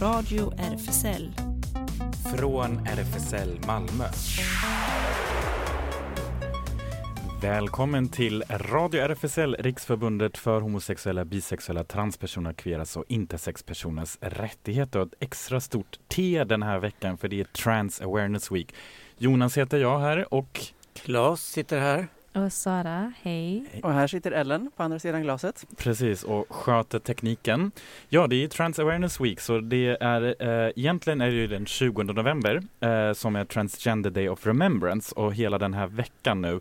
Radio RFSL. Från RFSL Malmö. Välkommen till Radio RFSL, Riksförbundet för homosexuella, bisexuella, transpersoner, kveras och intersexpersoners rättigheter. Och ett extra stort T den här veckan för det är Trans Awareness Week. Jonas heter jag här och Claes sitter här. Och Sara, hej. Och här sitter Ellen på andra sidan glaset. Precis, och sköter tekniken. Ja, det är Trans Awareness Week, så det är eh, egentligen är det ju den 20 november eh, som är Transgender Day of Remembrance och hela den här veckan nu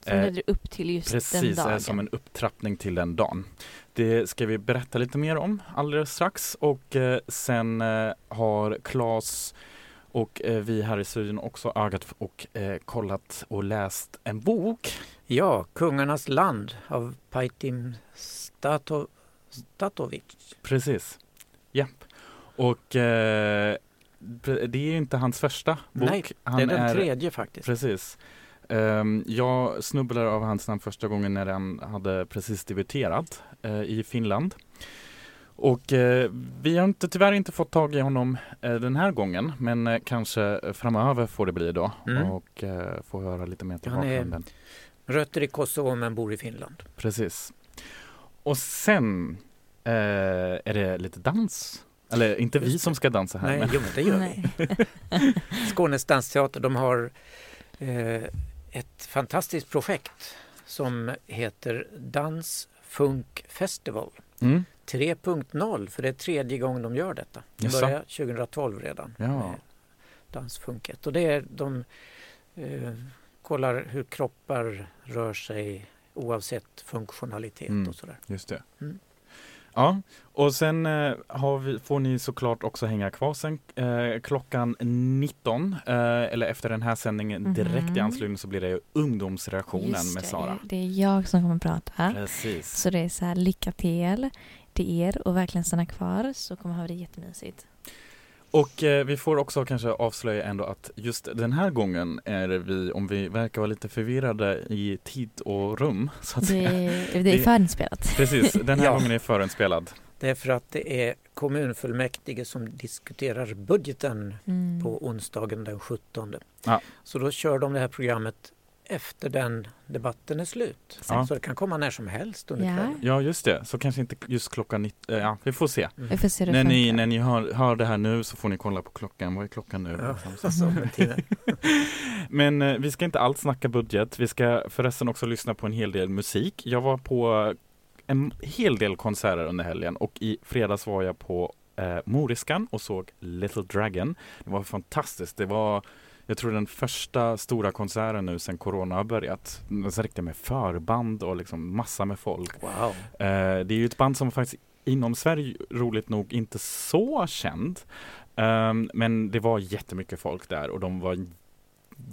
Som eh, leder upp till just Precis, den är dagen. som en upptrappning till den dagen. Det ska vi berätta lite mer om alldeles strax och eh, sen eh, har Claes och eh, vi här i studion också ögat och eh, kollat och läst en bok. Ja, Kungarnas land av Pajtim Stato, Statovic. Precis. Japp. Och eh, det är ju inte hans första bok. Nej, Han det är den tredje faktiskt. Precis. Ehm, jag snubblade av hans namn första gången när han hade precis debuterat eh, i Finland. Och eh, vi har inte, tyvärr inte fått tag i honom eh, den här gången men kanske framöver får det bli då Mm. och få höra lite mer till är- bakgrunden. Rötter i Kosovo men bor i Finland. Precis. Och sen eh, är det lite dans. Eller inte vi som ska dansa här. Nej, men, jo, det gör vi. Skånes dansteater, de har eh, ett fantastiskt projekt som heter Dans Funk Festival mm, 3.0 för det är tredje gången de gör detta. De Jaså? började 2012 redan Ja. med Dansfunket. Och det är de eh, kollar hur kroppar rör sig oavsett funktionalitet Mm. och sådär. Just det. Mm. Ja, och sen eh, har vi, får ni såklart också hänga kvar sen eh, klockan 19 eh, eller efter den här sändningen direkt i Mhm. anslutning så blir det ju ungdomsreaktionen Just med det, Sara. Det är jag som kommer att prata. Precis. Så det är så här, lycka till till er och verkligen stanna kvar så kommer ha det jättemysigt. Och eh, vi får också kanske avslöja ändå att just den här gången är vi, om vi verkar vara lite förvirrade i tid och rum så att Det säga. är, det är förinspelat. Precis, den här Ja. gången är förinspelad. Det är för att det är kommunfullmäktige som diskuterar budgeten Mm. på onsdagen den 17. Ja. Så då kör de det här programmet efter den debatten är slut. Ja. Så det kan komma när som helst under Ja. kvällen. Ja, just det. Så kanske inte just klockan 19, ja vi får se. Vi får se När ni, när ni hör, hör det här nu så får ni kolla på klockan. Vad är klockan nu? Ja, Liksom, så- alltså. Men eh, vi ska inte alls snacka budget. Vi ska förresten också lyssna på en hel del musik. Jag var på en hel del konserter under helgen och i fredags var jag på eh, Moriskan och såg Little Dragon. Det var fantastiskt. Det var jag tror den första stora konserten nu sedan corona har börjat. Så riktigt med förband och liksom massa med folk. Wow. Eh, det är ju ett band som faktiskt inom Sverige roligt nog inte så känd. Ehm, men det var jättemycket folk där och de var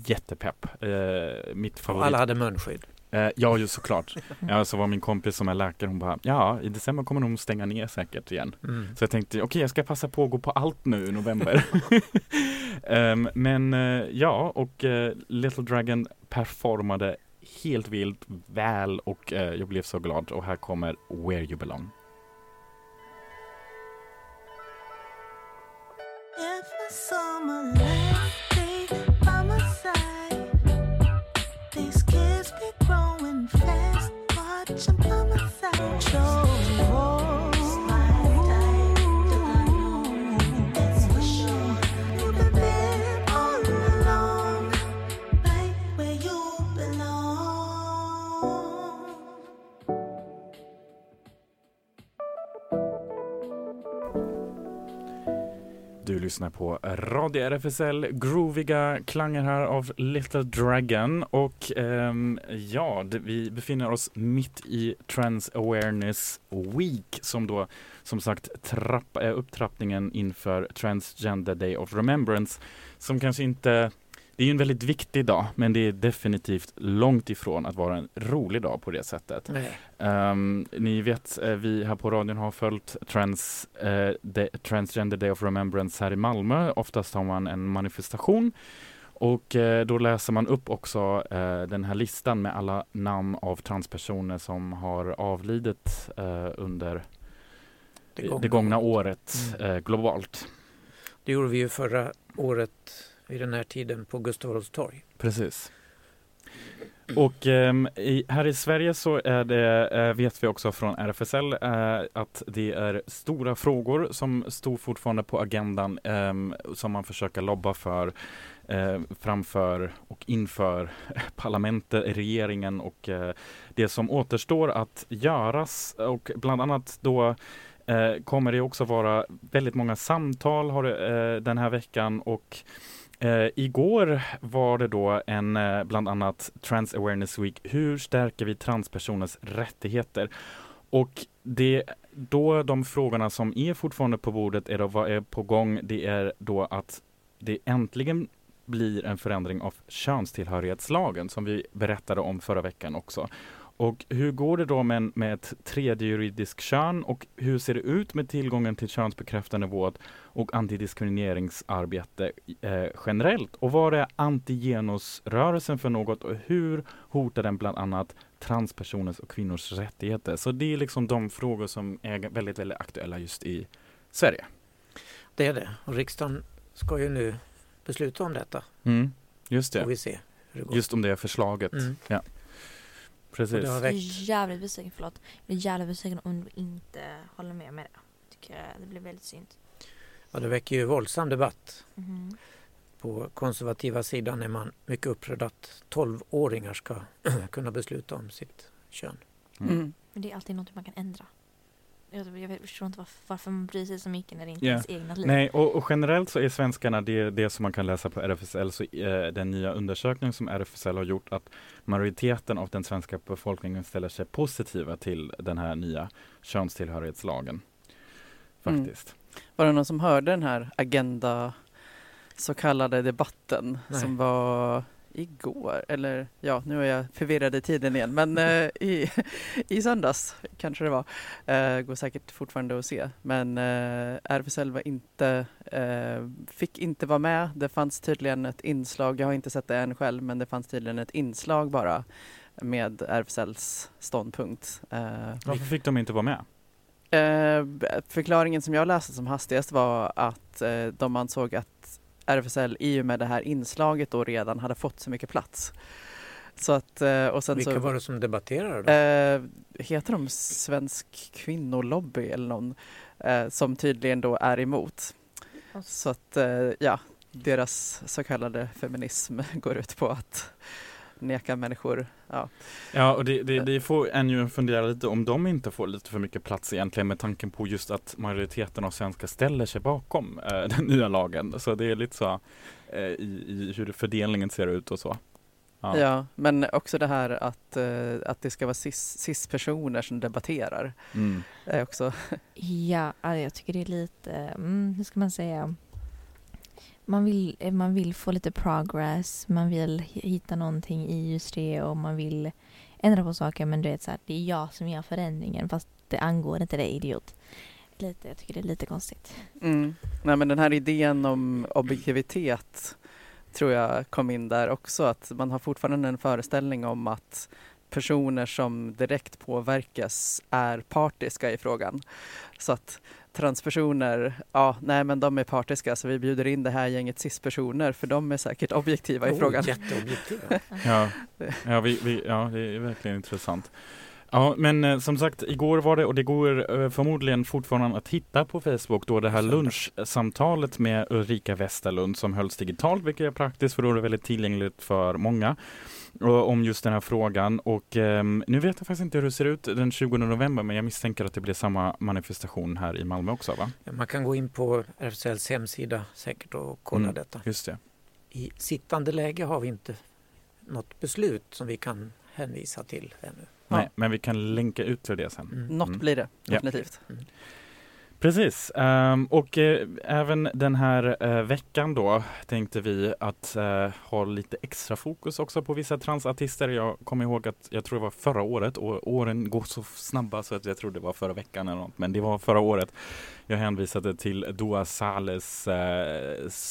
jättepepp. Uh, mitt Och favorit. alla hade munskydd. Eh, ja, ju såklart. Ja, så var min kompis som är läkare, hon bara, ja, i december kommer de stänga ner säkert igen. Mm. Så jag tänkte, okej, jag ska passa på att gå på allt nu i november. Ehm, men eh, ja, och eh, Little Dragon performade helt vilt väl och eh, jag blev så glad. Och här kommer Where You Belong. If I saw my my lyssnar på Radio RFSL, grooviga klanger här av Little Dragon. Och eh, ja, vi befinner oss mitt i Trans Awareness Week som då som sagt trapp, är eh, upptrappningen inför Transgender Day of Remembrance som kanske inte det är ju en väldigt viktig dag, men det är definitivt långt ifrån att vara en rolig dag på det sättet. Ehm, ni vet, eh, vi här på radion har följt trans, eh, de, Transgender Day of Remembrance här i Malmö. Oftast har man en manifestation och eh, då läser man upp också eh, den här listan med alla namn av transpersoner som har avlidit eh, under Det det gångna gångna, året Mm. eh, globalt. Det gjorde vi ju förra året vid den här tiden på Gustav Adolfs torg. Precis. Och eh, i, här i Sverige så är det, eh, vet vi också från RFSL, eh, att det är stora frågor som står fortfarande på agendan ehm, som man försöker lobba för eh, framför och inför parlamentet, regeringen och eh, det som återstår att göras och bland annat då eh, kommer det också vara väldigt många samtal har eh, den här veckan och Eh, igår var det då en eh, bland annat Trans Awareness Week. Hur stärker vi transpersoners rättigheter? Och det då de frågorna som är fortfarande på bordet är då vad är på gång? Det är då att det äntligen blir en förändring av könstillhörighetslagen som vi berättade om förra veckan också. Och hur går det då med, med ett tredje juridiskt kön och hur ser det ut med tillgången till könsbekräftande vård och antidiskrimineringsarbete eh, generellt? Och vad är antigenusrörelsen för något och hur hotar den bland annat transpersoners och kvinnors rättigheter? Så det är liksom de frågor som är väldigt, väldigt aktuella just i Sverige. Det är det. Och riksdagen ska ju nu besluta om detta. Mm, just Får det. vi se hur det går. Just om det förslaget. Mm. Ja. Och Precis. det har Jag är jävligt besviken, förlåt. Jag är jävligt besviken om du inte håller med med det. Tycker jag det blir väldigt synd. Ja, det väcker ju våldsam debatt. Mhm. På konservativa sidan är man mycket upprörd att 12-åringar ska kunna besluta om sitt kön. Mm. Mm. Men det är alltid något man kan ändra. Jag, jag förstår inte varför, varför man bryr sig så mycket när det inte Ja. är ens egna liv. Nej, och, och generellt så är svenskarna det, det som man kan läsa på RFSL, så eh, den nya undersökning som RFSL har gjort, att majoriteten av den svenska befolkningen ställer sig positiva till den här nya könstillhörighetslagen. Mm. Faktiskt. Var det någon som hörde den här Agenda så kallade debatten Nej. som var igår? Eller ja, nu är jag förvirrad i tiden igen. Men eh, i, i söndags kanske det var. Eh, går säkert fortfarande att se. Men eh, RFSL var inte, eh, fick inte vara med. Det fanns tydligen ett inslag, jag har inte sett det än själv, men det fanns tydligen ett inslag bara med RFSLs ståndpunkt. Eh, Varför fick de inte vara med? Eh, förklaringen som jag läste som hastigast var att eh, de ansåg att RFSL i och med det här inslaget då redan hade fått så mycket plats. Så att, eh, och sen Vilka så, var det som debatterade då? eh, heter de Svensk kvinnolobby eller någon eh, som tydligen då är emot. Så att eh, ja, deras så kallade feminism går ut på att neka människor, ja, Ja, och det, det, det får en ju fundera lite om de inte får lite för mycket plats egentligen med tanken på just att majoriteten av svenskar ställer sig bakom eh, den nya lagen. Så det är lite så eh, i, i hur fördelningen ser ut och så. Ja. men också det här att, eh, att det ska vara cis- cis-personer som debatterar. Mm. är också, Ja, jag tycker det är lite, mm, hur ska man säga? Man vill, eh, man vill få lite progress, man vill hitta någonting i just det och man vill ändra på saker men du vet så här, det är jag som gör förändringen fast det angår inte dig idiot. Lite, jag tycker det är lite konstigt. mm. Nej men den här idén om objektivitet tror jag kom in där också, att man har fortfarande en föreställning om att personer som direkt påverkas är partiska i frågan. Så att transpersoner, ja nej men de är partiska så vi bjuder in det här gänget cis-personer för de är säkert objektiva i Oh, frågan. Jätteobjektiva. Ja, ja, vi, vi, ja, det är verkligen intressant. Ja, men eh, som sagt, igår var det och det går eh, förmodligen fortfarande att hitta på Facebook då det här lunchsamtalet med Ulrika Westerlund som hölls digitalt, vilket är praktiskt för då är det väldigt tillgängligt för många. Och, om just den här frågan och ehm, nu vet jag faktiskt inte hur det ser ut den 20 november men jag misstänker att det blir samma manifestation här i Malmö också va? Man kan gå in på RFSLs hemsida säkert och kolla Mm. detta. Just det. I sittande läge har vi inte något beslut som vi kan hänvisa till ännu. Nej, men vi kan länka ut till det sen. Mm. Något Mm. blir det Ja. Precis, ehm, och eh, även den här eh, veckan då tänkte vi att eh, ha lite extra fokus också på vissa transartister. Jag kommer ihåg att jag tror det var förra året och åren går så snabba så att jag tror det var förra veckan eller något, men det var förra året. Jag hänvisade till Dua Sales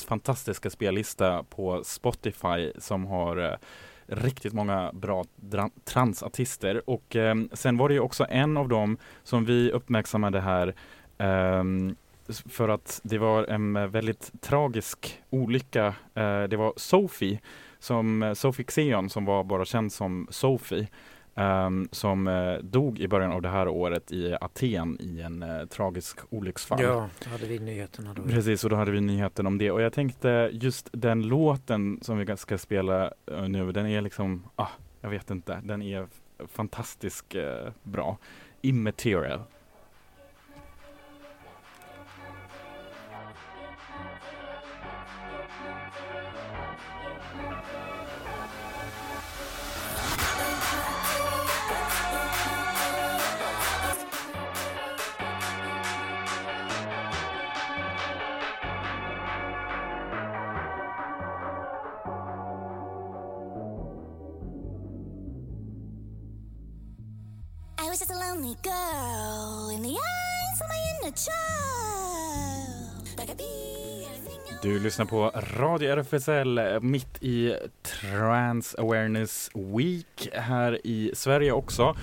fantastiska spellista på Spotify som har riktigt många bra transartister och eh, sen var det ju också en av dem som vi uppmärksammade här för att det var en eh, väldigt tragisk olycka. Eh, det var Sophie, som, eh, Sophie Xeon som var bara känd som Sophie. ehm, som dog i början av det här året i Aten i en tragisk olycksfall. Ja, då hade vi nyheterna då. Precis, och då hade vi nyheten om det. Och jag tänkte just den låten som vi ska spela nu, den är liksom, ah, jag vet inte, den är fantastiskt bra. Immaterial. Was just a lonely girl in the eyes of my inner child. Like a bee, everything I Du lyssnar på Radio RFSL mitt i Trans Awareness Week här i Sverige också.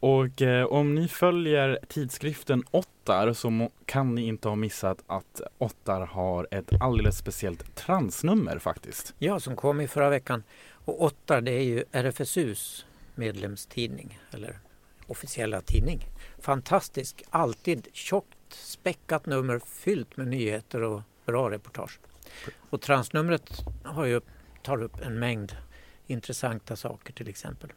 Och eh, om ni följer tidskriften Ottar så må, kan ni inte ha missat att Ottar har ett alldeles speciellt transnummer faktiskt. Ja, som kom i förra veckan. Och Ottar, det är ju RFSUs medlemstidning, eller officiella tidning. Fantastisk, alltid tjockt, späckat nummer fyllt med nyheter och bra reportage. Och transnumret har ju, tar upp en mängd intressanta saker till exempel.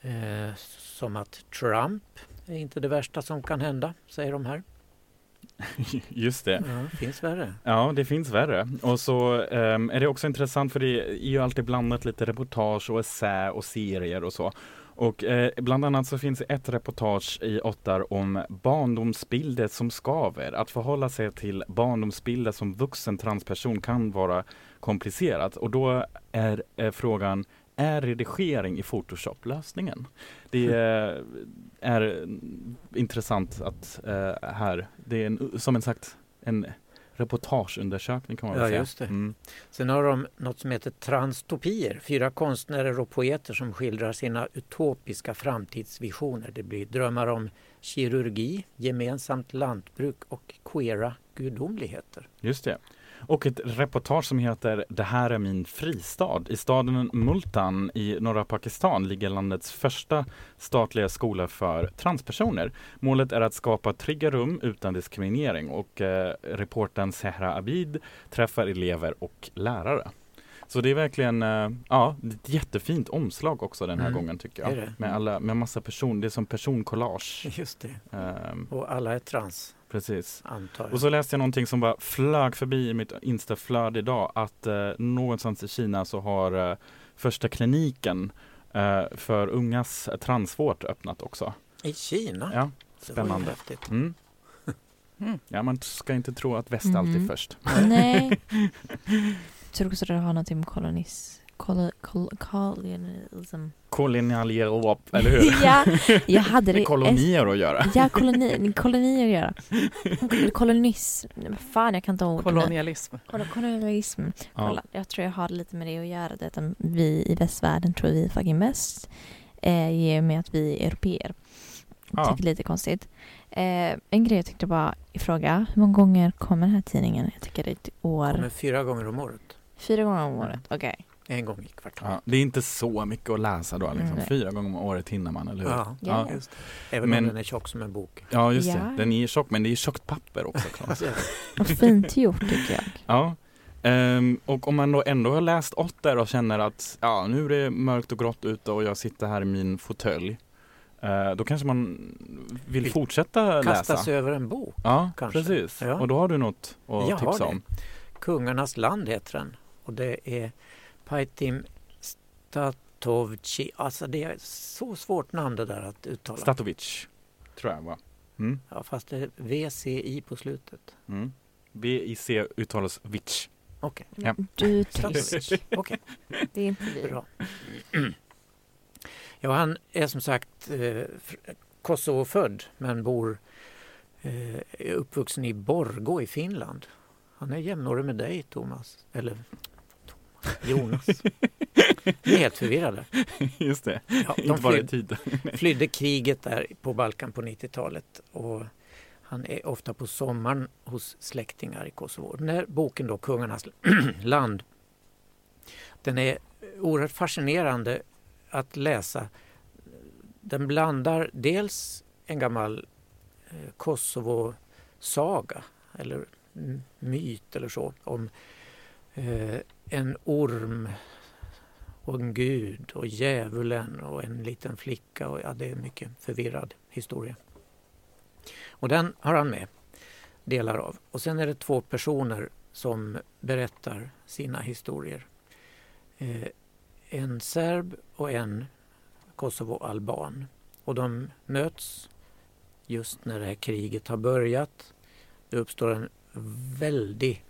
Eh, som att Trump är inte det värsta som kan hända, säger de här. Just det. Ja, finns värre. Ja, det finns värre. Och så ehm, är det också intressant för det är ju alltid blandat lite reportage och essä och serier och så. Och eh, bland annat så finns ett reportage i Ottar om barndomsbilder som skaver. Att förhålla sig till barndomsbilder som vuxen transperson kan vara komplicerat. Och då är eh, frågan, är redigering i Photoshop lösningen? Det eh, är intressant att eh, här, det är en, som en sagt en reportageundersökning kan man väl Ja, säga. just det. Mm. Sen har de något som heter Transtopier. Fyra konstnärer och poeter som skildrar sina utopiska framtidsvisioner. Det blir drömmar om kirurgi, gemensamt lantbruk och queera gudomligheter. Just det. Och ett reportage som heter Det här är min fristad. I staden Multan i norra Pakistan ligger landets första statliga skola för transpersoner. Målet är att skapa trygga rum utan diskriminering och eh, reportern Sehra Abid träffar elever och lärare. Så det är verkligen eh, ja, ett jättefint omslag också den här Mm, gången tycker jag. Med, alla, med massa person, det är som personcollage. Just det. Ehm, Och alla är trans, precis. antar jag. Och så läste jag någonting som bara flög förbi i mitt instaflöde idag att eh, någonstans i Kina så har eh, första kliniken eh, för ungas transvård öppnat också. I Kina? Ja, Det var ju spännande. häftigt. mm. Mm. ja, man ska inte tro att väst alltid är Mhm. först. Nej. Jag tror också det har någonting med kolonis... Kol, kol, kolonialism. Kolonialierop, eller hur? ja, jag hade det. Med kolonier att göra. Ja, koloni, kolonier att göra. Kolonism. Fan, jag kan inte ord. Kolonialism. Kol- Kolonialism. Ja. Kolla, jag tror jag har lite med det att göra. Det att vi i västvärlden tror vi är fucking bäst. Eh, I och med att vi är europeer. Ja. Tycker lite konstigt. Eh, en grej jag tyckte bara fråga. Hur många gånger kommer den här tidningen? Jag tycker det är ett år. Kommer fyra gånger om året. Fyra gånger om året. Okej. En gång i kvartalet. Ja, det är inte så mycket att läsa då. Liksom. Nej. Fyra gånger om året hinner man, eller hur? Ja, Ja. just. Även Men- om den är tjock som en bok. Ja, just Ja. det. Den är tjock, men det är tjockt papper också. Och fint gjort tycker jag. Ja. Ehm, och om man då ändå har läst åtta och känner att ja, nu är det mörkt och grått ute och jag sitter här i min fåtölj. eh, då kanske man vill Vill fortsätta Kasta läsa. sig över en bok. Ja, kanske. precis. Ja. Och då har du något att Jag har tipsa det. om. Kungarnas land heter den. Och det är Paitim Statovci. Alltså det är så svårt namn det där att uttala. Statovic, tror jag va? Mm. ja, fast det är VCI på slutet. Mm. VIC uttalas Vic. Okej, Ja. Du är tyst. Statovic. Okej, Det är inte vi. bra. Ja, han är som sagt eh, Kosovo-född men bor eh, är uppvuxen i Borgå i Finland. Han är jämnårig med dig Thomas. Eller Jonas. Vi är helt förvirrade. Just det, Ja, de inte bara i flyd, tid. flydde kriget där på Balkan på 90-talet och Han är ofta på sommaren hos släktingar i Kosovo. Den här boken då, Kungarnas land, den är oerhört fascinerande att läsa. Den blandar dels en gammal eh, Kosovo-saga eller myt eller så om eh, en orm och en gud och djävulen och en liten flicka. Och, ja, det är en mycket förvirrad historia. Och den har han med delar av. Och sen är det två personer som berättar sina historier. Eh, en serb och en Kosovo-alban. Och de möts just när det här kriget har börjat. Det uppstår en väldig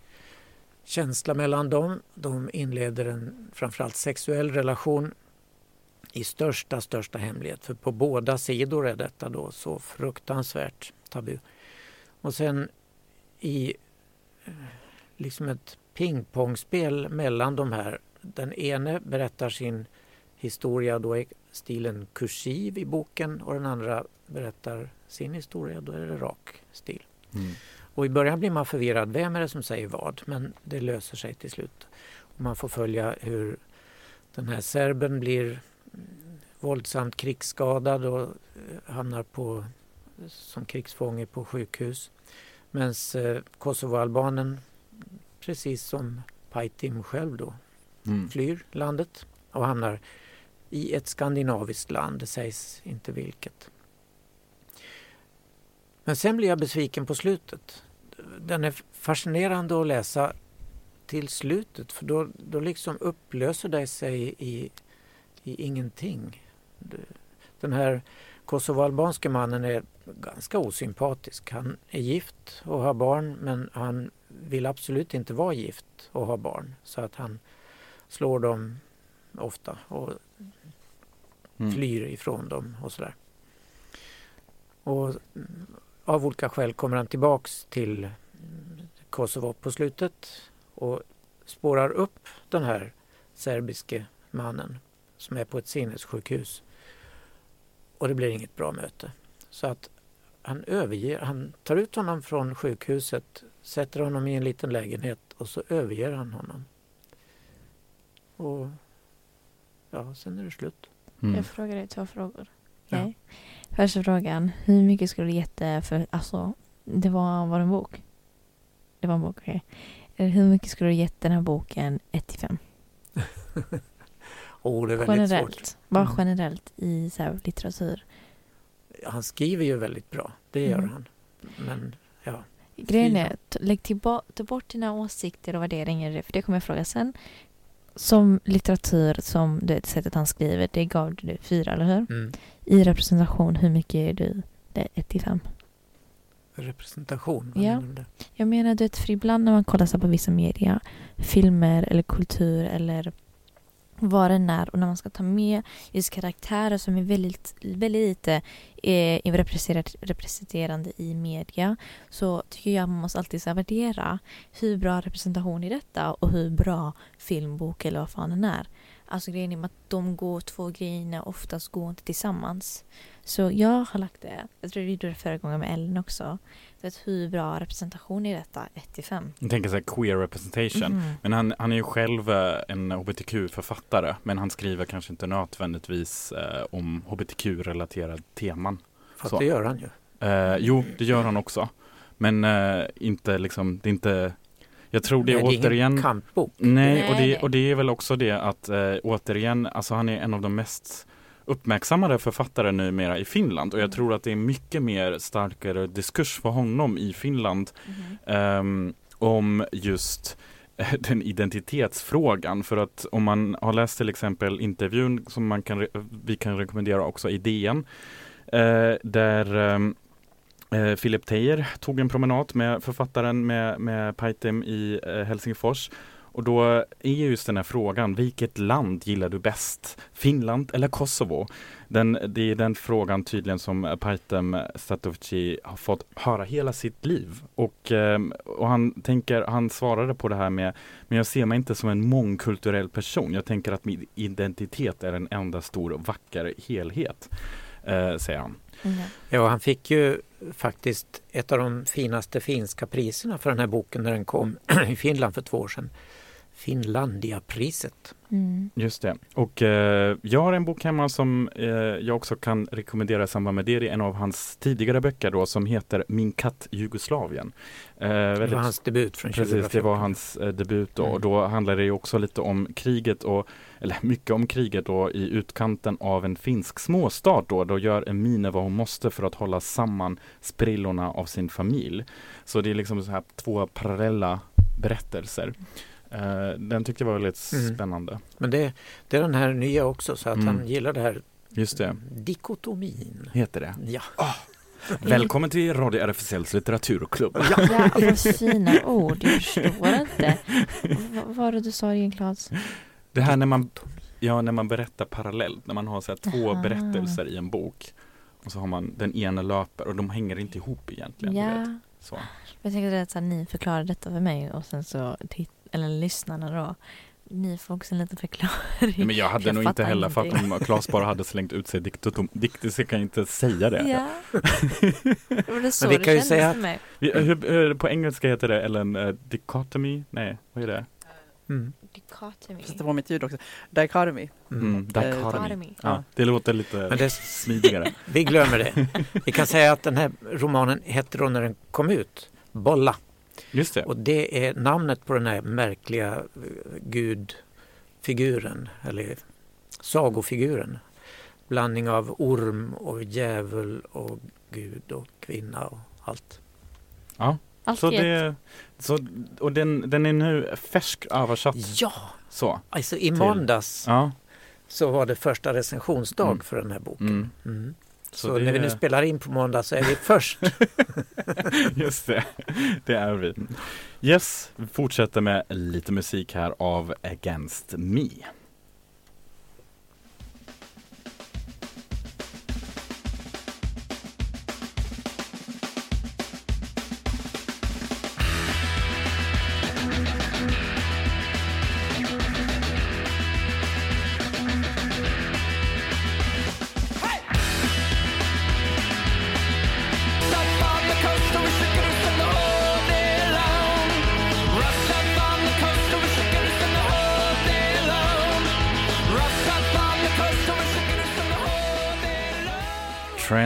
känsla mellan dem. De inleder en framförallt sexuell relation i största, största hemlighet. För på båda sidor är detta då så fruktansvärt tabu. Och sen i eh, liksom ett pingpongspel mellan de här. Den ene berättar sin historia då i stilen kursiv i boken och den andra berättar sin historia, då är det rak stil. Mm. Och i början blir man förvirrad, vem är det som säger vad? Men det löser sig till slut. Och man får följa hur den här serben blir våldsamt krigsskadad och eh, hamnar på, som krigsfånge på sjukhus. Medan eh, Kosovoalbanen, precis som Pajtim själv då, Mm. flyr landet och hamnar i ett skandinaviskt land, det sägs inte vilket. Men sen blir jag besviken på slutet. Den är fascinerande att läsa till slutet för då, då liksom upplöser det sig i, i ingenting. Den här kosovoalbanske mannen är ganska osympatisk. Han är gift och har barn men han vill absolut inte vara gift och ha barn. Så att han slår dem ofta och Mm. flyr ifrån dem och sådär. Och av olika skäl kommer han tillbaks till Kosovo på slutet och spårar upp den här serbiske mannen som är på ett sinnessjukhus. Och det blir inget bra möte. Så att han överger, han tar ut honom från sjukhuset, sätter honom i en liten lägenhet och så överger han honom. Och ja, sen är det slut. Mm. Jag frågar dig två frågor. Ja. Okej. Första frågan. Hur mycket skulle du gett för... Alltså, det var, var det en bok? Det var en bok, okej. Eh, Hur mycket skulle du gett den här boken 1 till 5? Och det är väldigt svårt. Generellt. Bara Mm. generellt i så här, litteratur. Han skriver ju väldigt bra, det gör Mm. han. Men ja, Grejen är, lägg tillba- ta bort dina åsikter och värderingar, för det kommer jag fråga sen. Som litteratur, som det sättet han skriver, det gav du fyra, eller hur? mm. I representation, hur mycket är du? Det 1 till 5. representation. vad Ja. menar du det? Jag menar, du vet, för ibland när man kollar så på vissa media, filmer eller kultur eller vad den är och när man ska ta med just karaktärer som är väldigt, väldigt lite eh, representerande i media så tycker jag man måste alltid så värdera hur bra representation är detta och hur bra filmbok eller vad fan den är. Alltså grejen är att de går, två grejerna oftast går inte tillsammans. Så jag har lagt det, jag tror vi gjorde det förra gången med Ellen också. Vet hur bra representation är detta? 1 till 5. Jag tänker så här queer representation. Mhm. Men han, han är ju själv eh, en hbtq-författare men han skriver kanske inte nödvändigtvis eh, om hbtq-relaterade teman. Fast Så. det gör han ju. Eh, jo, det gör han också. Men eh, inte liksom, det är inte Jag tror det är Nej, återigen ingen kampbok. Nej, Nej, och, det, och det är väl också det att eh, återigen, alltså han är en av de mest uppmärksammade författare numera i Finland och jag Mm. tror att det är mycket mer starkare diskurs för honom i Finland Mhm. ehm, om just eh, den identitetsfrågan. För att om man har läst till exempel intervjun som man kan, vi kan rekommendera också i DN eh, där eh, Philip Teijer tog en promenad med författaren med, med Paitem i eh, Helsingfors. Och då är just den här frågan, vilket land gillar du bäst? Finland eller Kosovo? Den, det är den frågan tydligen som Paitem Statovici har fått höra hela sitt liv. Och, ehm, och han tänker, han svarade på det här med, men jag ser mig inte som en mångkulturell person. Jag tänker att min identitet är en enda stor vacker helhet. eh, säger han. Ja. Ja, han fick ju faktiskt ett av de finaste finska priserna för den här boken när den kom i Finland för två år sedan. Finlandiapriset. Mm. Just det. Och eh, jag har en bok hemma som eh, jag också kan rekommendera i samband med det. Det är en av hans tidigare böcker då som heter Min katt Jugoslavien. Eh, Det väldigt- var hans debut från Precis, 2014. det var hans eh, debut då Mm. och då handlar det också lite om kriget och eller mycket om kriget då i utkanten av en finsk småstad då. Då gör Emine vad hon måste för att hålla samman sprillorna av sin familj. Så det är liksom så här två parallella berättelser. Eh, den tyckte jag var väldigt Mm. spännande. Men det, det är den här nya också så att Mm. han gillar det här Just det, dikotomin. heter det. Ja. Välkommen till Radio RFSLs litteraturklubb. Ja, vad fina ord. Jag förstår inte. V- vad var det du sa igen, Claes? Det här när man, ja, när man berättar parallellt, när man har så här två Aha. berättelser i en bok. Och så har man den ena löper och de hänger inte ihop egentligen. du vet. Ja, Så. jag tänkte att ni förklarar detta för mig och sen så, titt- eller lyssnarna då, ni får också en liten förklaring. Ja, men jag hade Jag nog inte heller, för att ingenting. om Claes bara hade slängt ut sig diktatom, dikt, så kan jag inte säga det. Ja. Det var så vi det kan ju säga- mig. Vi- Hur, hur, på engelska heter det, eller en uh, dichotomy? Nej, vad är det? Mm. Dichotomy. Sätta på mitt ljud också. Dichotomy. Mm. Mm, dichotomy. Dichotomy. Ja, det låter lite Men det, smidigare. vi glömmer det. Vi kan säga att den här romanen hette då när den kom ut Bolla. Just det. Och det är namnet på den här märkliga eh, gudfiguren eller sagofiguren. Blandning av orm och djävul och gud och kvinna och allt. Allt Så det, så, och den, den är nu färsk översatt. Ja, Så. alltså i måndags Ja. så var det första recensionsdag Mm. för den här boken. Mm. Mm. Så Så, det- när vi nu spelar in på måndag så är vi först. Just det, det är vi. Yes, vi fortsätter med lite musik här av Against Me.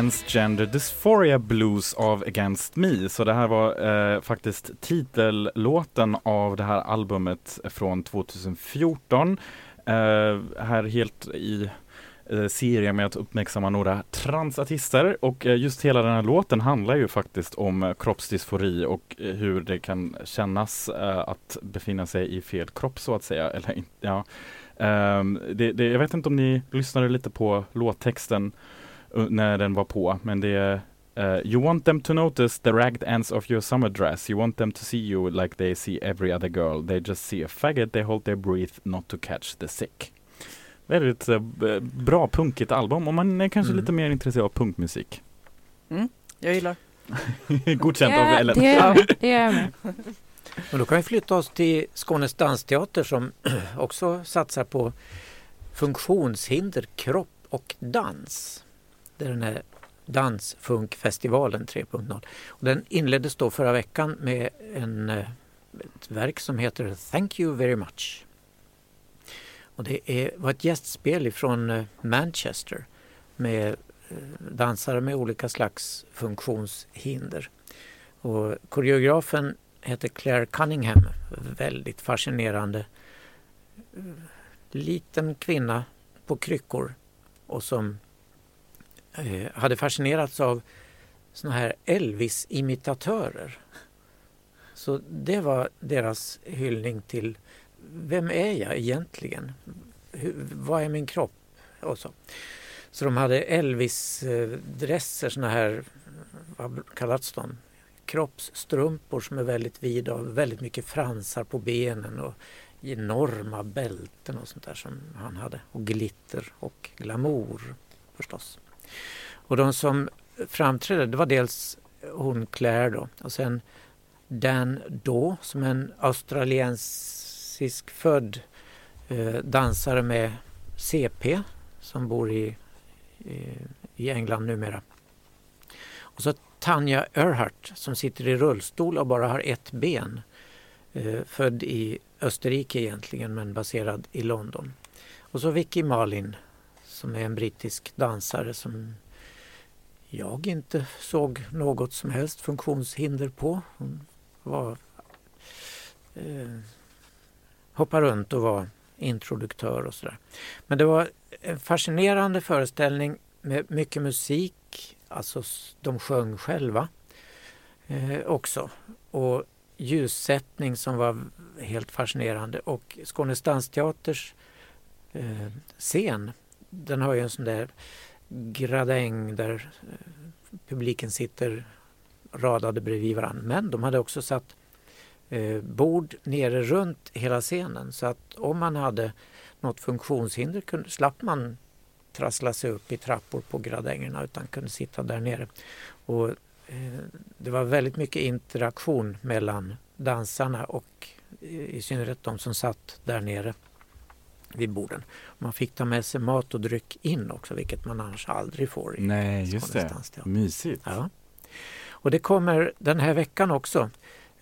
Transgender Dysphoria Blues av Against Me. Så det här var eh, faktiskt titellåten av det här albumet från 2014. Eh, här helt i eh, serien med att uppmärksamma några transartister och eh, just hela den här låten handlar ju faktiskt om eh, kroppsdysfori och eh, hur det kan kännas eh, att befinna sig i fel kropp så att säga. Eller, ja. Ehm, det, det, jag vet inte om ni lyssnade lite på låttexten när den var på, men det är eh, You want them to notice the ragged ends of your summer dress. You want them to see you like they see every other girl. They just see a faggot, they hold their breath not to catch the sick. Väldigt b- bra punkigt album om man är kanske Mm. lite mer intresserad av punkmusik. Jag gillar. Godkänt av Ja, Ellen. det gör jag. Det gör jag med. Och då kan vi flytta oss till Skånes dansteater som också satsar på funktionshinder, kropp och dans. Det är den här Dansfunkfestivalen 3.0. Och den inleddes då förra veckan med en, eh, ett verk som heter Thank you very much. Och det är, var ett gästspel ifrån eh, Manchester med eh, dansare med olika slags funktionshinder. Och koreografen heter Claire Cunningham. Väldigt fascinerande. Liten kvinna på kryckor och som Eh, hade fascinerats av såna här Elvis-imitatörer. Så det var deras hyllning till vem är jag egentligen? Hur, vad är min kropp? Och så. så de hade Elvis-dresser, såna här, vad kallats de? kroppsstrumpor som är väldigt vida och väldigt mycket fransar på benen och enorma bälten och sånt där som han hade. Och glitter och glamour förstås. Och de som framträdde det var dels hon Claire då och sen Dan Daw som är en australiensisk född eh, dansare med CP som bor i, i, i England numera. Och så Tanja Erhardt som sitter i rullstol och bara har ett ben. Eh, född i Österrike egentligen men baserad i London. Och så Vicky Malin som är en brittisk dansare som jag inte såg något som helst funktionshinder på. Hon var, eh, hoppade runt och var introduktör och sådär. Men det var en fascinerande föreställning med mycket musik, alltså de sjöng själva eh, också. Och ljussättning som var helt fascinerande och Skånes dansteaters eh, scen, den har ju en sån där gradäng där eh, publiken sitter radade bredvid varandra. Men de hade också satt eh, bord nere runt hela scenen så att om man hade något funktionshinder kunde, slapp man trassla sig upp i trappor på gradängerna utan kunde sitta där nere. Och, eh, det var väldigt mycket interaktion mellan dansarna och eh, i synnerhet de som satt där nere vid borden. Man fick ta med sig mat och dryck in också vilket man annars aldrig får i Nej, just det. Mysigt. Ja. Och det kommer den här veckan också.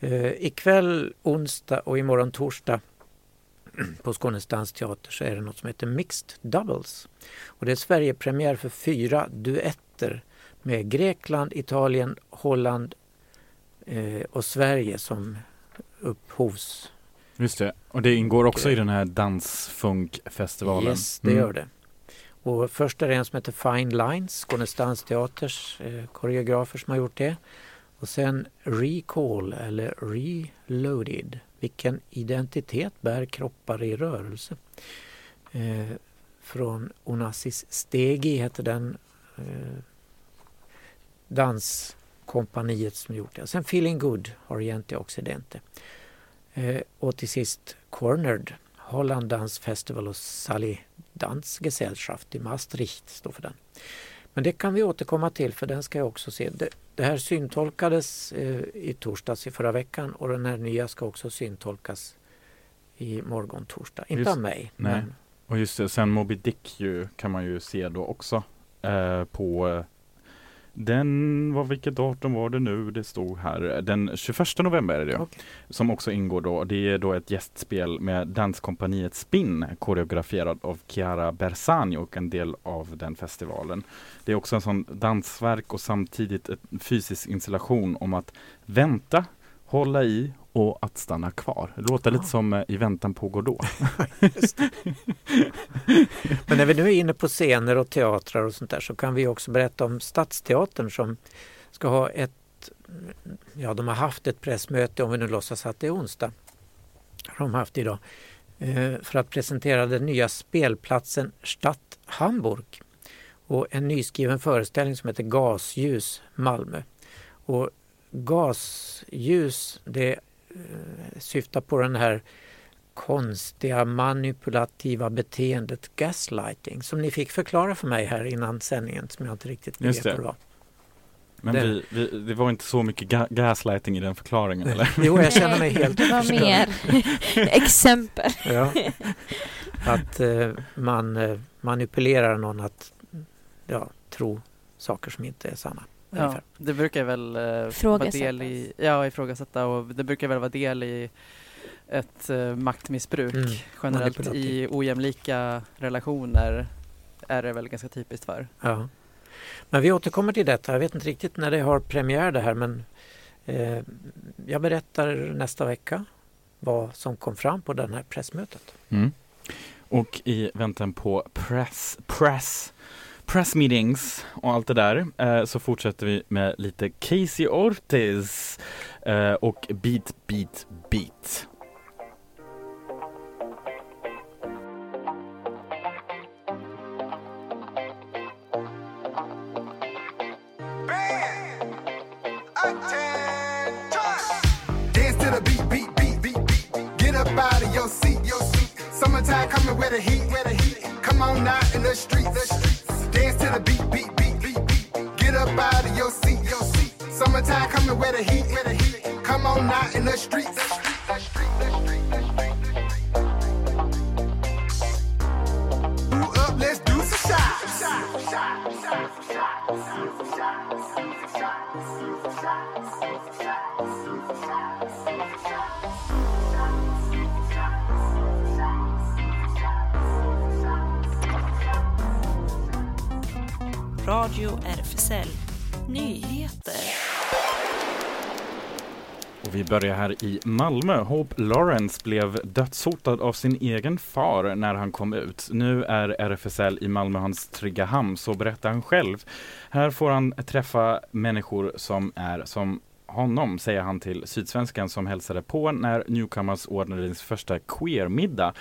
Eh, ikväll, onsdag och imorgon torsdag på Skånes dansteater så är det något som heter Mixed Doubles. Och det är Sverigepremiär för fyra duetter med Grekland, Italien, Holland eh, och Sverige som upphovs. Just det. Och det ingår också i den här dansfunkfestivalen. Yes, det Mm. gör det. Och först är det en som heter Fine Lines, Skånes dansteaters eh, koreografer som har gjort det. Och sen Recall eller Reloaded. Vilken identitet bär kroppar i rörelse? Eh, från Onassis Stegi heter den eh, danskompaniet som gjort det. Sen Feeling Good, Oriente Occidente. Eh, och till sist Cornered, Holland Dance Festival och Sally Dansgesellschaft i Maastricht står för den. Men det kan vi återkomma till för den ska jag också se. Det, det här syntolkades eh, i torsdags i förra veckan och den här nya ska också syntolkas i morgon torsdag. Inte Just- av mig. nej. Men, Och just det, sen Moby Dick ju, kan man ju se då också eh, på eh, den, vad, vilket datum var det nu det stod här? Den 21 november är det ja. Okej. Som också ingår då. Det är då ett gästspel med danskompaniet Spin koreograferad av Chiara Bersani och en del av den festivalen. Det är också en sån dansverk och samtidigt en fysisk installation om att vänta, hålla i och att stanna kvar. Det låter Ah. lite som eh, I väntan på Godot. men när vi nu är inne på scener och teatrar och sånt där så kan vi också berätta om Stadsteatern som ska ha ett, ja de har haft ett pressmöte om vi nu låtsas att det är onsdag. Har de haft idag. eh, För att presentera den nya spelplatsen Stadt Hamburg. Och en nyskriven föreställning som heter Gasljus Malmö. Och gasljus det syftar på den här konstiga manipulativa beteendet gaslighting som ni fick förklara för mig här innan sändningen som jag inte riktigt begrep det. vad det var. Men Det- vi, vi, det var inte så mycket ga gaslighting i den förklaringen eller? Jo, jag känner mig helt Det var mer exempel. Ja. Att eh, man eh, manipulerar någon att ja, tro saker som inte är sanna. Ja, det brukar väl eh, vara del i, ja, ifrågasätta och det brukar väl vara del i ett eh, maktmissbruk Mm, generellt i ojämlika relationer är det väl ganska typiskt för. Ja. Men vi återkommer till detta. Jag vet inte riktigt när det har premiär det här men eh, jag berättar nästa vecka vad som kom fram på det här pressmötet. Mm. Och i väntan på press, press, press meetings och allt det där eh, så fortsätter vi med lite Casey Ortiz eh, och Beat Beat Beat. Dance to the beat, beat, beat. Get up out of your seat, your seat. Summertime coming with the heat, where the heat. Come on out in the street, the street. To the beat, beat, beat, beat, beat. Get up out of your seat, your seat. Summertime coming where the heat, where the heat. Come on out in the streets. Brew up, let's do some shots. Radio RFSL Nyheter. Och vi börjar här i Malmö. Hope Lawrence blev dödshotad av sin egen far när han kom ut. Nu är RFSL i Malmö hans trygga hamn, så berättar han själv. Här får han träffa människor som är som honom, säger han till Sydsvenskan som hälsade på när Newcomers ordnade sin första queermiddag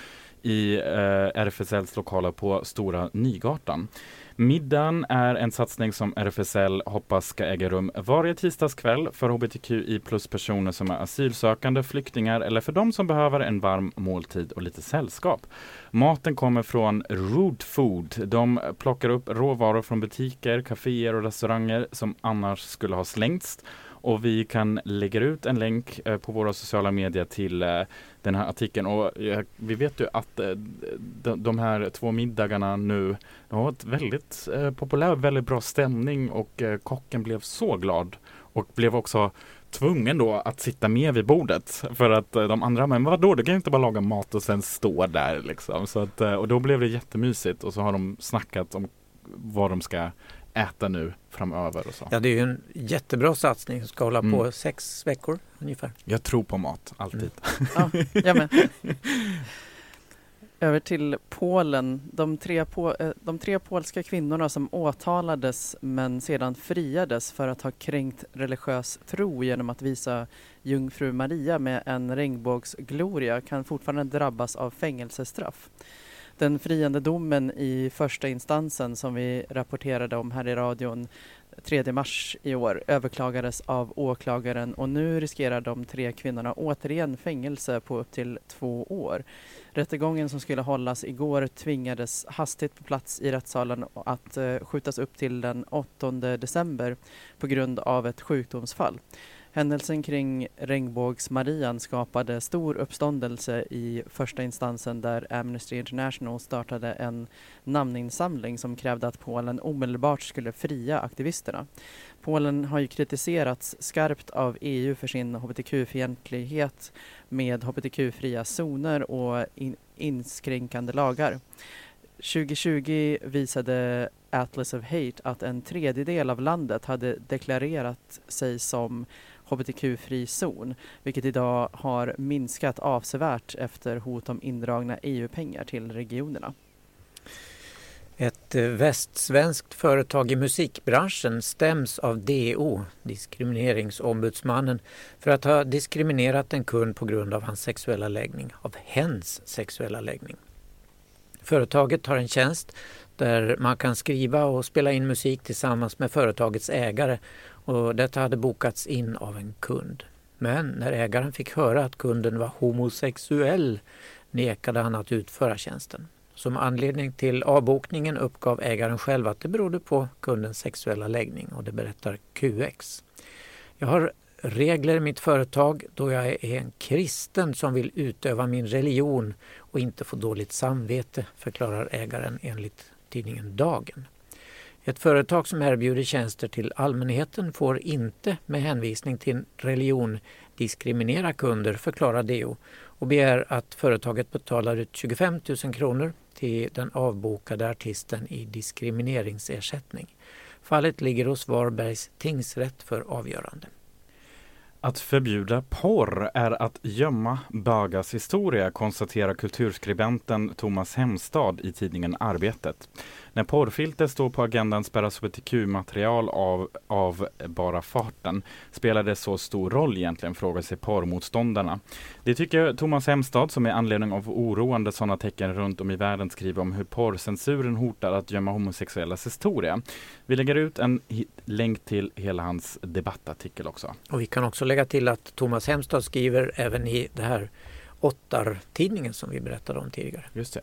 i eh, RFSLs lokaler på Stora Nygatan. Middagen är en satsning som RFSL hoppas ska äga rum varje tisdagskväll för hbtqi plus-personer som är asylsökande, flyktingar eller för de som behöver en varm måltid och lite sällskap. Maten kommer från Root Food. De plockar upp råvaror från butiker, kaféer och restauranger som annars skulle ha slängts. Och vi kan lägga ut en länk eh, på våra sociala medier till eh, den här artikeln. Och eh, vi vet ju att eh, de, de här två middagarna nu de har varit väldigt eh, populära, väldigt bra stämning och eh, kocken blev så glad och blev också tvungen då att sitta med vid bordet för att eh, de andra, men vadå, du kan ju inte bara laga mat och sen stå där liksom. Så att, eh, och då blev det jättemysigt och så har de snackat om vad de ska äta nu framöver och så. Ja, det är ju en jättebra satsning som ska hålla på Mm. sex veckor ungefär. Jag tror på mat, alltid. Ja, ja, men. Över till Polen. De tre, po- eh, de tre polska kvinnorna som åtalades men sedan friades för att ha kränkt religiös tro genom att visa jungfru Maria med en regnbågsgloria kan fortfarande drabbas av fängelsestraff. Den friande domen i första instansen som vi rapporterade om här i radion 3 mars i år överklagades av åklagaren och nu riskerar de tre kvinnorna återigen fängelse på upp till två år. Rättegången som skulle hållas igår tvingades hastigt på plats i rättssalen att eh, skjutas upp till den 8 december på grund av ett sjukdomsfall. Händelsen kring regnbågsmarian skapade stor uppståndelse i första instansen där Amnesty International startade en namninsamling som krävde att Polen omedelbart skulle fria aktivisterna. Polen har ju kritiserats skarpt av EU för sin hbtq-fientlighet med hbtq-fria zoner och in- inskränkande lagar. 2020 visade Atlas of Hate att en tredjedel av landet hade deklarerat sig som hbtq-fri zon, vilket idag har minskat avsevärt efter hot om indragna EU-pengar till regionerna. Ett eh, västsvenskt företag i musikbranschen stäms av DO, Diskrimineringsombudsmannen, för att ha diskriminerat en kund på grund av hans sexuella läggning, av hens sexuella läggning. Företaget har en tjänst där man kan skriva och spela in musik tillsammans med företagets ägare och detta hade bokats in av en kund. Men när ägaren fick höra att kunden var homosexuell nekade han att utföra tjänsten. Som anledning till avbokningen uppgav ägaren själv att det berodde på kundens sexuella läggning och det berättar QX. Jag har regler i mitt företag då jag är en kristen som vill utöva min religion och inte få dåligt samvete, förklarar ägaren enligt tidningen Dagen. Ett företag som erbjuder tjänster till allmänheten får inte med hänvisning till religion diskriminera kunder, förklarar DO och begär att företaget betalar ut 25 000 kronor till den avbokade artisten i diskrimineringsersättning. Fallet ligger hos Varbergs tingsrätt för avgörande. Att förbjuda porr är att gömma bögars historia, konstaterar kulturskribenten Thomas Hemstad i tidningen Arbetet. När porrfilter står på agendan spärras hbtq-material av, av bara farten. Spelar det så stor roll egentligen, frågar sig porrmotståndarna. Det tycker Thomas Hemstad som är anledning av oroande sådana tecken runt om i världen skriver om hur porrcensuren hotar att gömma homosexuellas historia. Vi lägger ut en länk till hela hans debattartikel också. Och vi kan också lägga till att Thomas Hemstad skriver även i det här Ottar-tidningen som vi berättade om tidigare. Just det.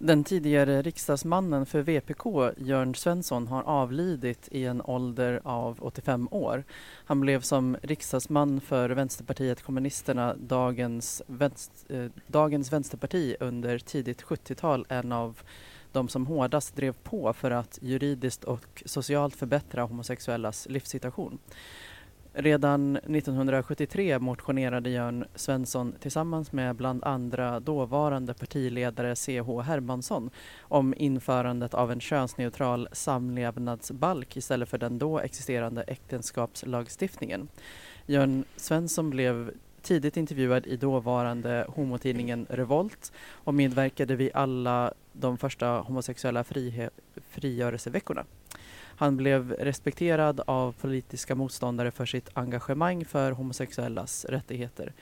Den tidigare riksdagsmannen för VPK, Jörn Svensson, har avlidit i en ålder av 85 år. Han blev som riksdagsman för Vänsterpartiet kommunisterna, dagens, vänst, eh, dagens vänsterparti, under tidigt 70-tal en av de som hårdast drev på för att juridiskt och socialt förbättra homosexuellas livssituation. Redan 1973 motionerade Jörn Svensson tillsammans med bland andra dåvarande partiledare C.H. Hermansson om införandet av en könsneutral samlevnadsbalk istället för den då existerande äktenskapslagstiftningen. Jörn Svensson blev tidigt intervjuad i dåvarande homotidningen Revolt och medverkade vid alla de första homosexuella frihe- frigörelseveckorna. Han blev respekterad av politiska motståndare för sitt engagemang för homosexuellas rättigheter.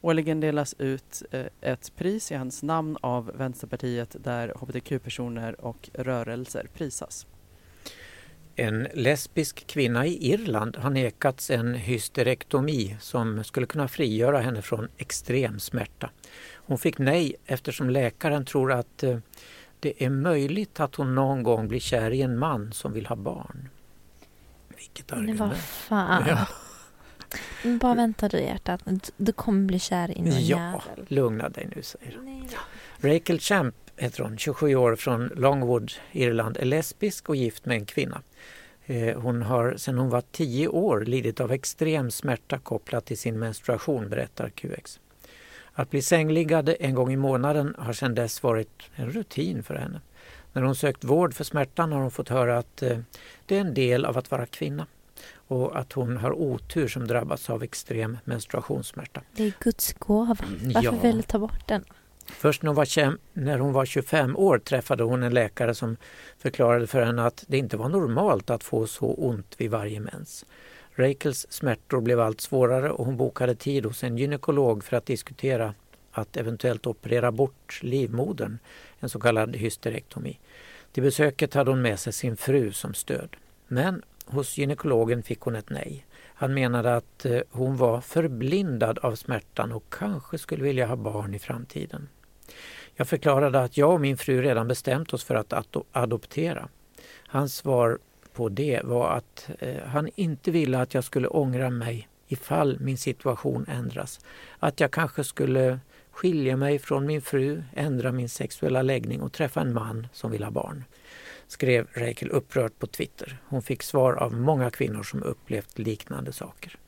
Årligen delas ut eh, ett pris i hans namn av Vänsterpartiet där hbtq-personer och rörelser prisas. En lesbisk kvinna i Irland har nekats en hysterektomi som skulle kunna frigöra henne från extrem smärta. Hon fick nej eftersom läkaren tror att eh, det är möjligt att hon någon gång blir kär i en man som vill ha barn. Vilket Men argument. vad fan. Ja. Men Bara vänta du hjärtat. Du kommer bli kär i någon Ja, jävel. lugna dig nu säger. Nej, Rachel Champ heter hon, 27 år från Longwood, Irland, är lesbisk och gift med en kvinna. Eh, Hon har sedan hon var 10 år lidit av extrem smärta kopplat till sin menstruation, berättar QX. Att bli sängliggande en gång i månaden har sedan dess varit en rutin för henne. När hon sökt vård för smärtan har hon fått höra att eh, det är en del av att vara kvinna och att hon har otur som drabbats av extrem menstruationssmärta. Det är Guds gåva. Varför Ja. vill du ta bort den? Först när hon, var, när hon var 25 år träffade hon en läkare som förklarade för henne att det inte var normalt att få så ont vid varje mens. Rachels smärtor blev allt svårare och hon bokade tid hos en gynekolog för att diskutera att eventuellt operera bort livmodern, en så kallad hysterektomi. Till besöket hade hon med sig sin fru som stöd. Men hos gynekologen fick hon ett nej. Han menade att eh, hon var förblindad av smärtan och kanske skulle vilja ha barn i framtiden. Jag förklarade att jag och min fru redan bestämt oss för att adoptera. Hans svar på det var att eh, han inte ville att jag skulle ångra mig ifall min situation ändras. Att jag kanske skulle skilja mig från min fru, ändra min sexuella läggning och träffa en man som vill ha barn. Skrev Rachel upprört på Twitter. Hon fick svar av många kvinnor som upplevt liknande saker.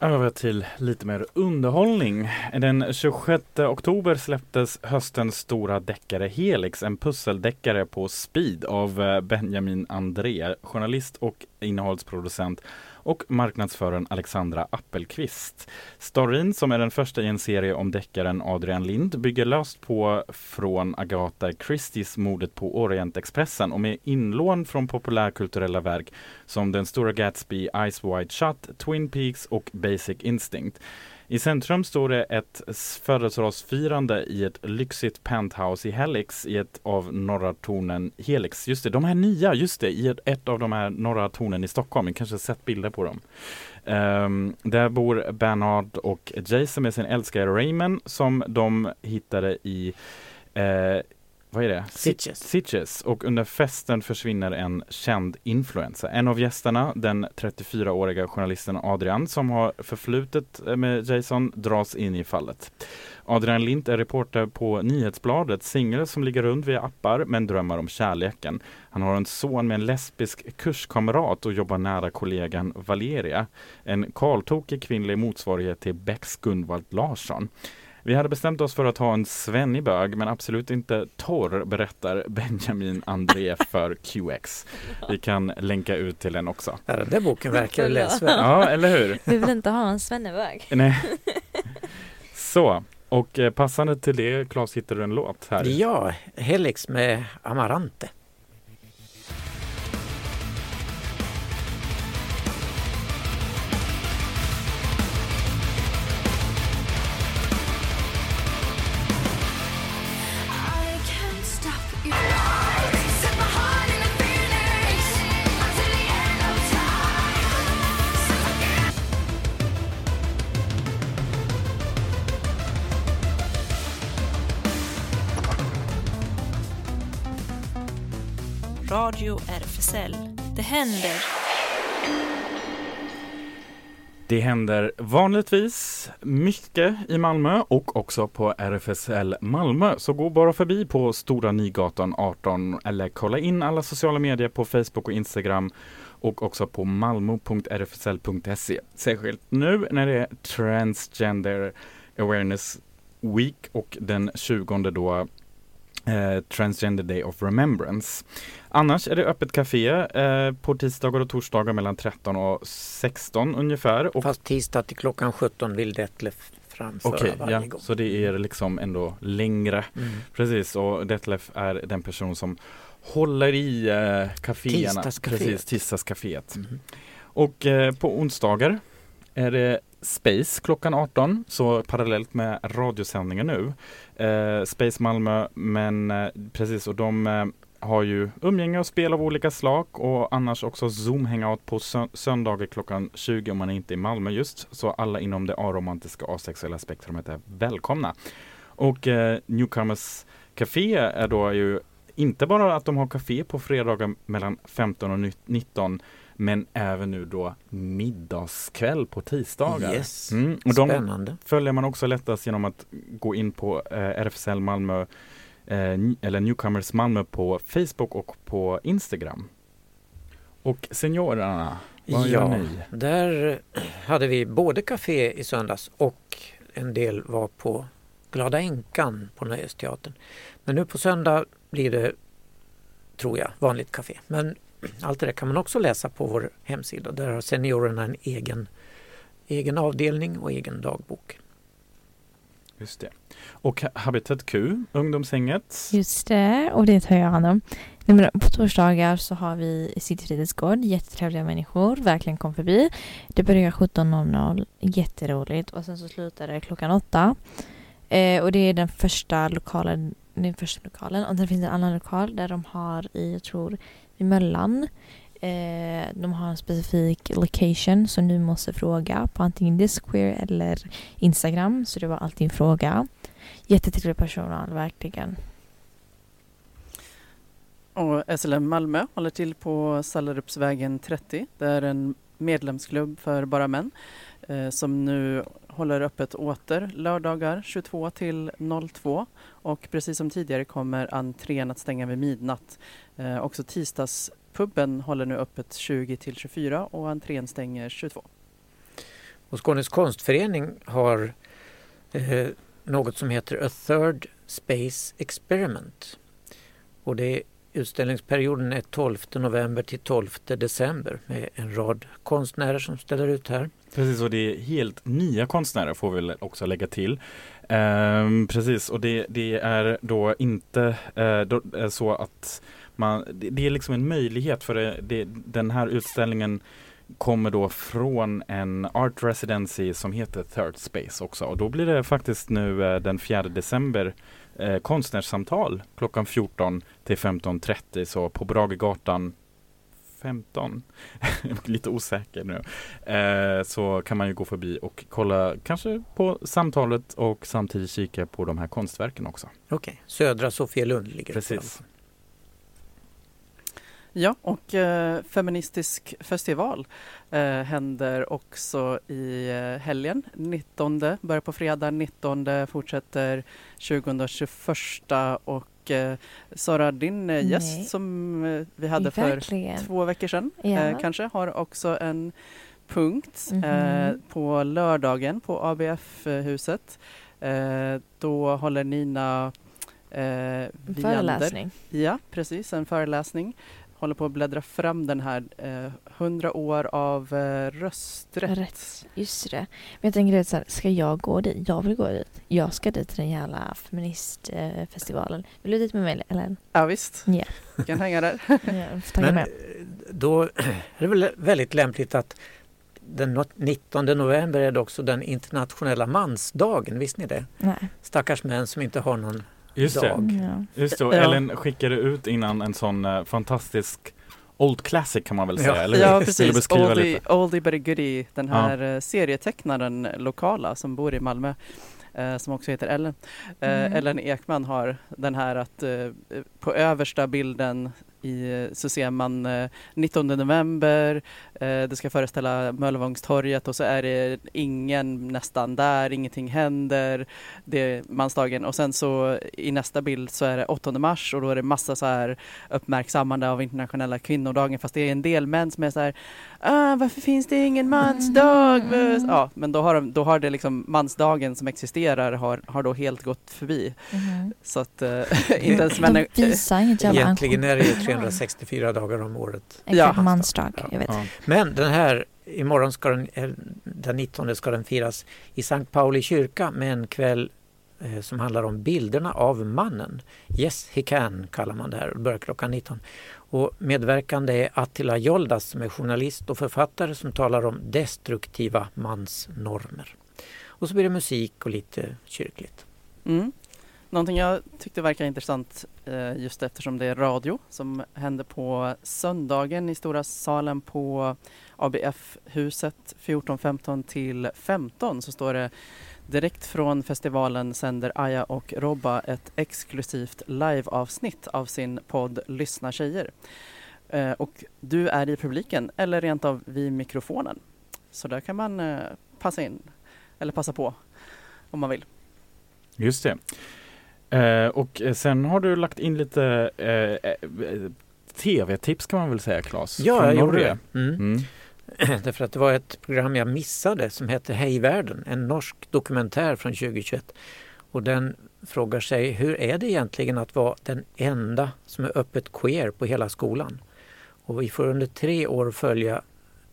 Över till lite mer underhållning. Den 26 oktober släpptes höstens stora deckare Helix, en pusseldeckare på speed av eh, Benjamin André, journalist och innehållsproducent och marknadsföraren Alexandra Appelqvist. Storyn, som är den första i en serie om deckaren Adrian Lind, bygger löst på från Agatha Christies mordet på Orientexpressen och med inlån från populärkulturella verk som Den stora Gatsby, Ice Wide Shut, Twin Peaks och Basic Instinct. I centrum står det ett födelsedagsfirande i ett lyxigt penthouse i Helix i ett av norra tornen Helix. Just det, de här nya, just det, i ett, ett av de här norra tornen i Stockholm. Ni kanske har sett bilder på dem. Um, där bor Bernard och Jason med sin älskare Raymond som de hittade i eh, vad är det? Sitges. Sitges. Och under festen försvinner en känd influencer. En av gästerna, den 34-åriga journalisten Adrian, som har förflutet med Jason, dras in i fallet. Adrian Lind är reporter på Nyhetsbladet, singel som ligger runt via appar men drömmer om kärleken. Han har en son med en lesbisk kurskamrat och jobbar nära kollegan Valeria, en karltokig kvinnlig motsvarighet till Becks Gunvald Larsson. Vi hade bestämt oss för att ha en svennig bög men absolut inte torr berättar Benjamin André för QX. Vi kan länka ut till den också. Ja, den där boken verkar läsvärd. Ja, eller hur? Vi vill inte ha en svennebög. Nej. Så, och eh, passande till det Claes hittar du en låt här. Ja, Helix med Amarante. Radio Det händer. Det händer vanligtvis mycket i Malmö och också på RFSL Malmö. Så gå bara förbi på Stora Nygatan 18 eller kolla in alla sociala medier på Facebook och Instagram och också på malmo.rfsl.se. Särskilt nu när det är Transgender Awareness Week och den 20 då eh, Transgender Day of Remembrance. Annars är det öppet café eh, på tisdagar och torsdagar mellan 13 och 16 ungefär. Och Fast tisdag till klockan 17 vill Detlef framföra Okej, varje ja, gång. så det är liksom ändå längre. Mm. Precis, och Detlef är den person som håller i eh, kaféerna. Tisdagscaféet. Precis, tisdagscaféet. Mhm. Och eh, på onsdagar är det Space klockan 18, så parallellt med radiosändningen nu. Eh, Space Malmö, men eh, precis, och de eh, har ju umgänge och spel av olika slag och annars också Zoom hangout på sö- söndagar klockan 20 om man inte är i Malmö just. Så alla inom det aromantiska asexuella spektrumet är välkomna. Och eh, Newcomers Café är då ju inte bara att de har café på fredagar mellan 15 och 19 men även nu då middagskväll på tisdagar. Yes, Mm, och de spännande. följer man också lättast genom att gå in på eh, RFSL Malmö eh, eller Newcomers Malmö på Facebook och på Instagram. Och seniorerna, vad gör Ja, ni? där hade vi både café i söndags och en del var på Glada Änkan på Nöjesteatern. Men nu på söndag blir det, tror jag, vanligt café. Men allt det där kan man också läsa på vår hemsida. Där har seniorerna en egen, egen avdelning och egen dagbok. Just det. Och Habitat Q, ungdomshänget. Just det, och det tar jag hand om. Nej, På torsdagar så har vi City Fritidsgård, jättetrevliga människor, verkligen kom förbi. Det börjar 17.00, jätteroligt och sen så slutar det klockan åtta. Eh, och det är den första lokalen, den första lokalen och sen finns det en annan lokal där de har i, jag tror, i Möllan. Eh, de har en specifik location som du måste fråga på antingen Disqueer eller Instagram. Så det var alltid en fråga. Jättetrevlig personal, verkligen. Och SLM Malmö håller till på Sallerupsvägen 30. Det är en medlemsklubb för bara män Eh, som nu håller öppet åter lördagar 22 till 02 och precis som tidigare kommer entrén att stänga vid midnatt. Eh, också tisdagspubben håller nu öppet 20 till 24 och entrén stänger 22. Och Skånes konstförening har eh, något som heter A Third Space Experiment. Och det är, utställningsperioden är 12 november till 12 december med en rad konstnärer som ställer ut här. Precis, och det är helt nya konstnärer får vi väl också lägga till. Ehm, precis, och det, det är då inte eh, då, är så att man, det, det är liksom en möjlighet för det, det, den här utställningen kommer då från en art residency som heter Third Space också och då blir det faktiskt nu eh, den 4 december eh, konstnärssamtal klockan 14 till 15.30 så på Bragegatan 15 lite osäker nu eh, så kan man ju gå förbi och kolla kanske på samtalet och samtidigt kika på de här konstverken också. Okej, Södra Sofielund ligger. Precis. Ja, och eh, Feministisk festival eh, händer också i eh, helgen. 19 börjar på fredag, 19 fortsätter 20 och 21 och eh, Sara, din eh, Nej. gäst som eh, vi hade för Verkligen. två veckor sedan Ja. kanske har också en punkt Mhm. eh, på lördagen på ABF-huset. Då håller Nina eh, Viander föreläsning. Ja, precis. En föreläsning. Håller på att bläddra fram den här eh, 100 år av eh, rösträtt. Rätt. Just det. Men jag tänker så här, ska jag gå dit? Jag vill gå dit. Jag ska dit till den jävla feministfestivalen. Vill du dit med mig eller? Ja, visst. Ja. Du kan hänga där. Tagga Men med. eh, då är det väl väldigt lämpligt att den not- 19 november är det också den internationella mansdagen, visste ni det? Nej. Stackars män som inte har någon Just det, dag. Ja. just det. Och Ja. Ellen skickade ut innan en sån eh, fantastisk Old Classic kan man väl säga, Ja. eller? Ja, precis. beskriva Oldie, lite? oldie but a goodie. Den Ja. här eh, serietecknaren lokala som bor i Malmö. Eh, som också heter Ellen. Eh, Mm. Ellen Ekman har den här att eh, på översta bilden i, så ser man eh, 19 november, eh, det ska föreställa Möllevångstorget och så är det ingen nästan där, ingenting händer. Det är mansdagen och sen så i nästa bild så är det 8 mars och då är det massa så här uppmärksammande av internationella kvinnodagen fast det är en del män som är så här ah, varför finns det ingen mansdag? Mm. Ja, men då har, de, då har det liksom mansdagen som existerar har, har då helt gått förbi. Mhm. Så att eh, inte ens män De visar inget jävla Egentligen är det 364 dagar om året. Ja. mansdag. Ja. Jag vet. Ja. Men den här, imorgon ska den, eh, den 19 ska den firas i Sankt Pauli kyrka med en kväll eh, som handlar om bilderna av mannen. Yes he can kallar man det här och börjar klockan 19. Och medverkande är Attila Joldas som är journalist och författare som talar om destruktiva mansnormer. Och så blir det musik och lite kyrkligt. Mm. Någonting jag tyckte verkar intressant Eh, just eftersom det är radio som händer på söndagen i stora salen på ABF-huset 14.15 till 15 så står det direkt från festivalen sänder Aya och Robba ett exklusivt liveavsnitt av sin podd Lyssna tjejer. Eh, och du är i publiken eller rent av vid mikrofonen. Så där kan man eh, passa in eller passa på om man vill. Just det. Eh, och sen har du lagt in lite eh, eh, tv-tips kan man väl säga Claes? Ja, jag gjorde det. Mm. Mm. Därför att det var ett program jag missade som hette Hej världen, en norsk dokumentär från 2021. Och den frågar sig, hur är det egentligen att vara den enda som är öppet queer på hela skolan? Och vi får under tre år följa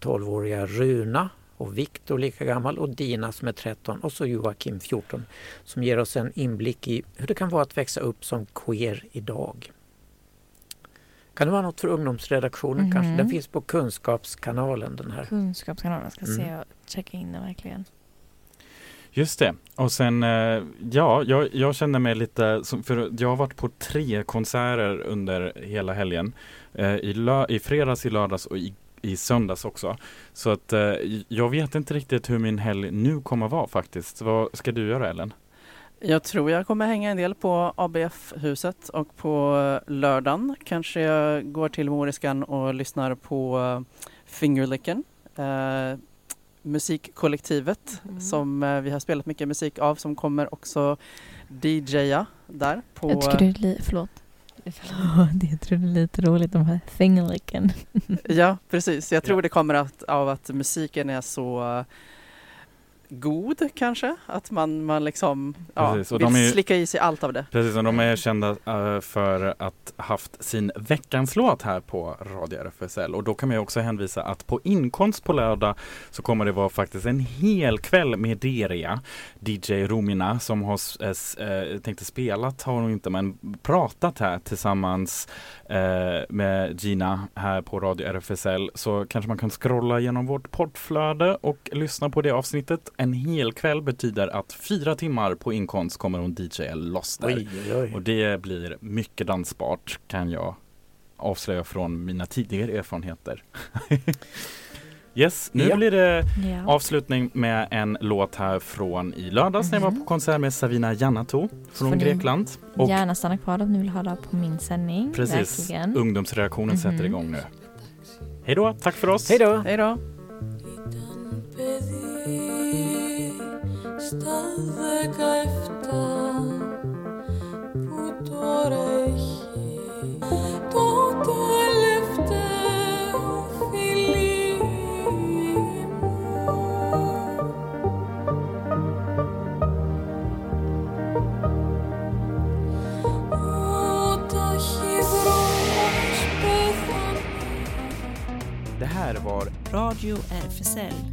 12-åriga Runa och Viktor lika gammal och Dina som är 13 och så Joakim 14 som ger oss en inblick i hur det kan vara att växa upp som queer idag. Kan det vara något för ungdomsredaktionen kanske? Mhm. Den finns på Kunskapskanalen den här. Kunskapskanalen. Ska Mm. se och checka in den verkligen. Just det. Och sen, eh, ja, jag, jag känner mig lite, som, för jag har varit på tre konserter under hela helgen. Eh, i, lö, I fredags, i lördags och i, i söndags också. Så att eh, jag vet inte riktigt hur min helg nu kommer vara faktiskt. Vad ska du göra Ellen? Jag tror jag kommer hänga en del på ABF-huset och på lördagen kanske jag går till Moriskan och lyssnar på Fingerlicken. Eh, musikkollektivet Mm. som eh, vi har spelat mycket musik av som kommer också DJa där på Jag tycker det är li- förlåt. Förlåt, jag tror det är lite roligt de här fingerlicken. Ja, precis. Jag tror Ja. det kommer att, av att musiken är så god kanske. Att man, man liksom ja, Precis, vill är slicka i sig allt av det. Precis, och de är kända eh, för att haft sin veckans låt här på Radio RFSL och då kan man ju också hänvisa att på inkomst på lördag så kommer det vara faktiskt en hel kväll med Deria, DJ Romina som har eh, tänkte spelat har hon inte men pratat här tillsammans eh, med Gina här på Radio RFSL så kanske man kan scrolla genom vårt poddflöde och lyssna på det avsnittet. En hel kväll betyder att fyra timmar på inkomst kommer hon DJ loss där. Oj, oj, oj. Och det blir mycket dansbart kan jag avslöja från mina tidigare erfarenheter. yes, nu Ja. blir det avslutning med en låt här från i lördags när jag var på Mhm. konsert med Savina Janato från Grekland. Och Gärna stanna kvar om ni vill höra på min sändning. precis, Verkligen. ungdomsreaktionen sätter Mhm. igång nu. Hej då, tack för oss! Hej då! Hej då! Σταδέκα εφτά που τώρα έχει το τελευταίο φιλί μου. Ο ταχυδρόμος πέθανε Det här var Radio RFSL.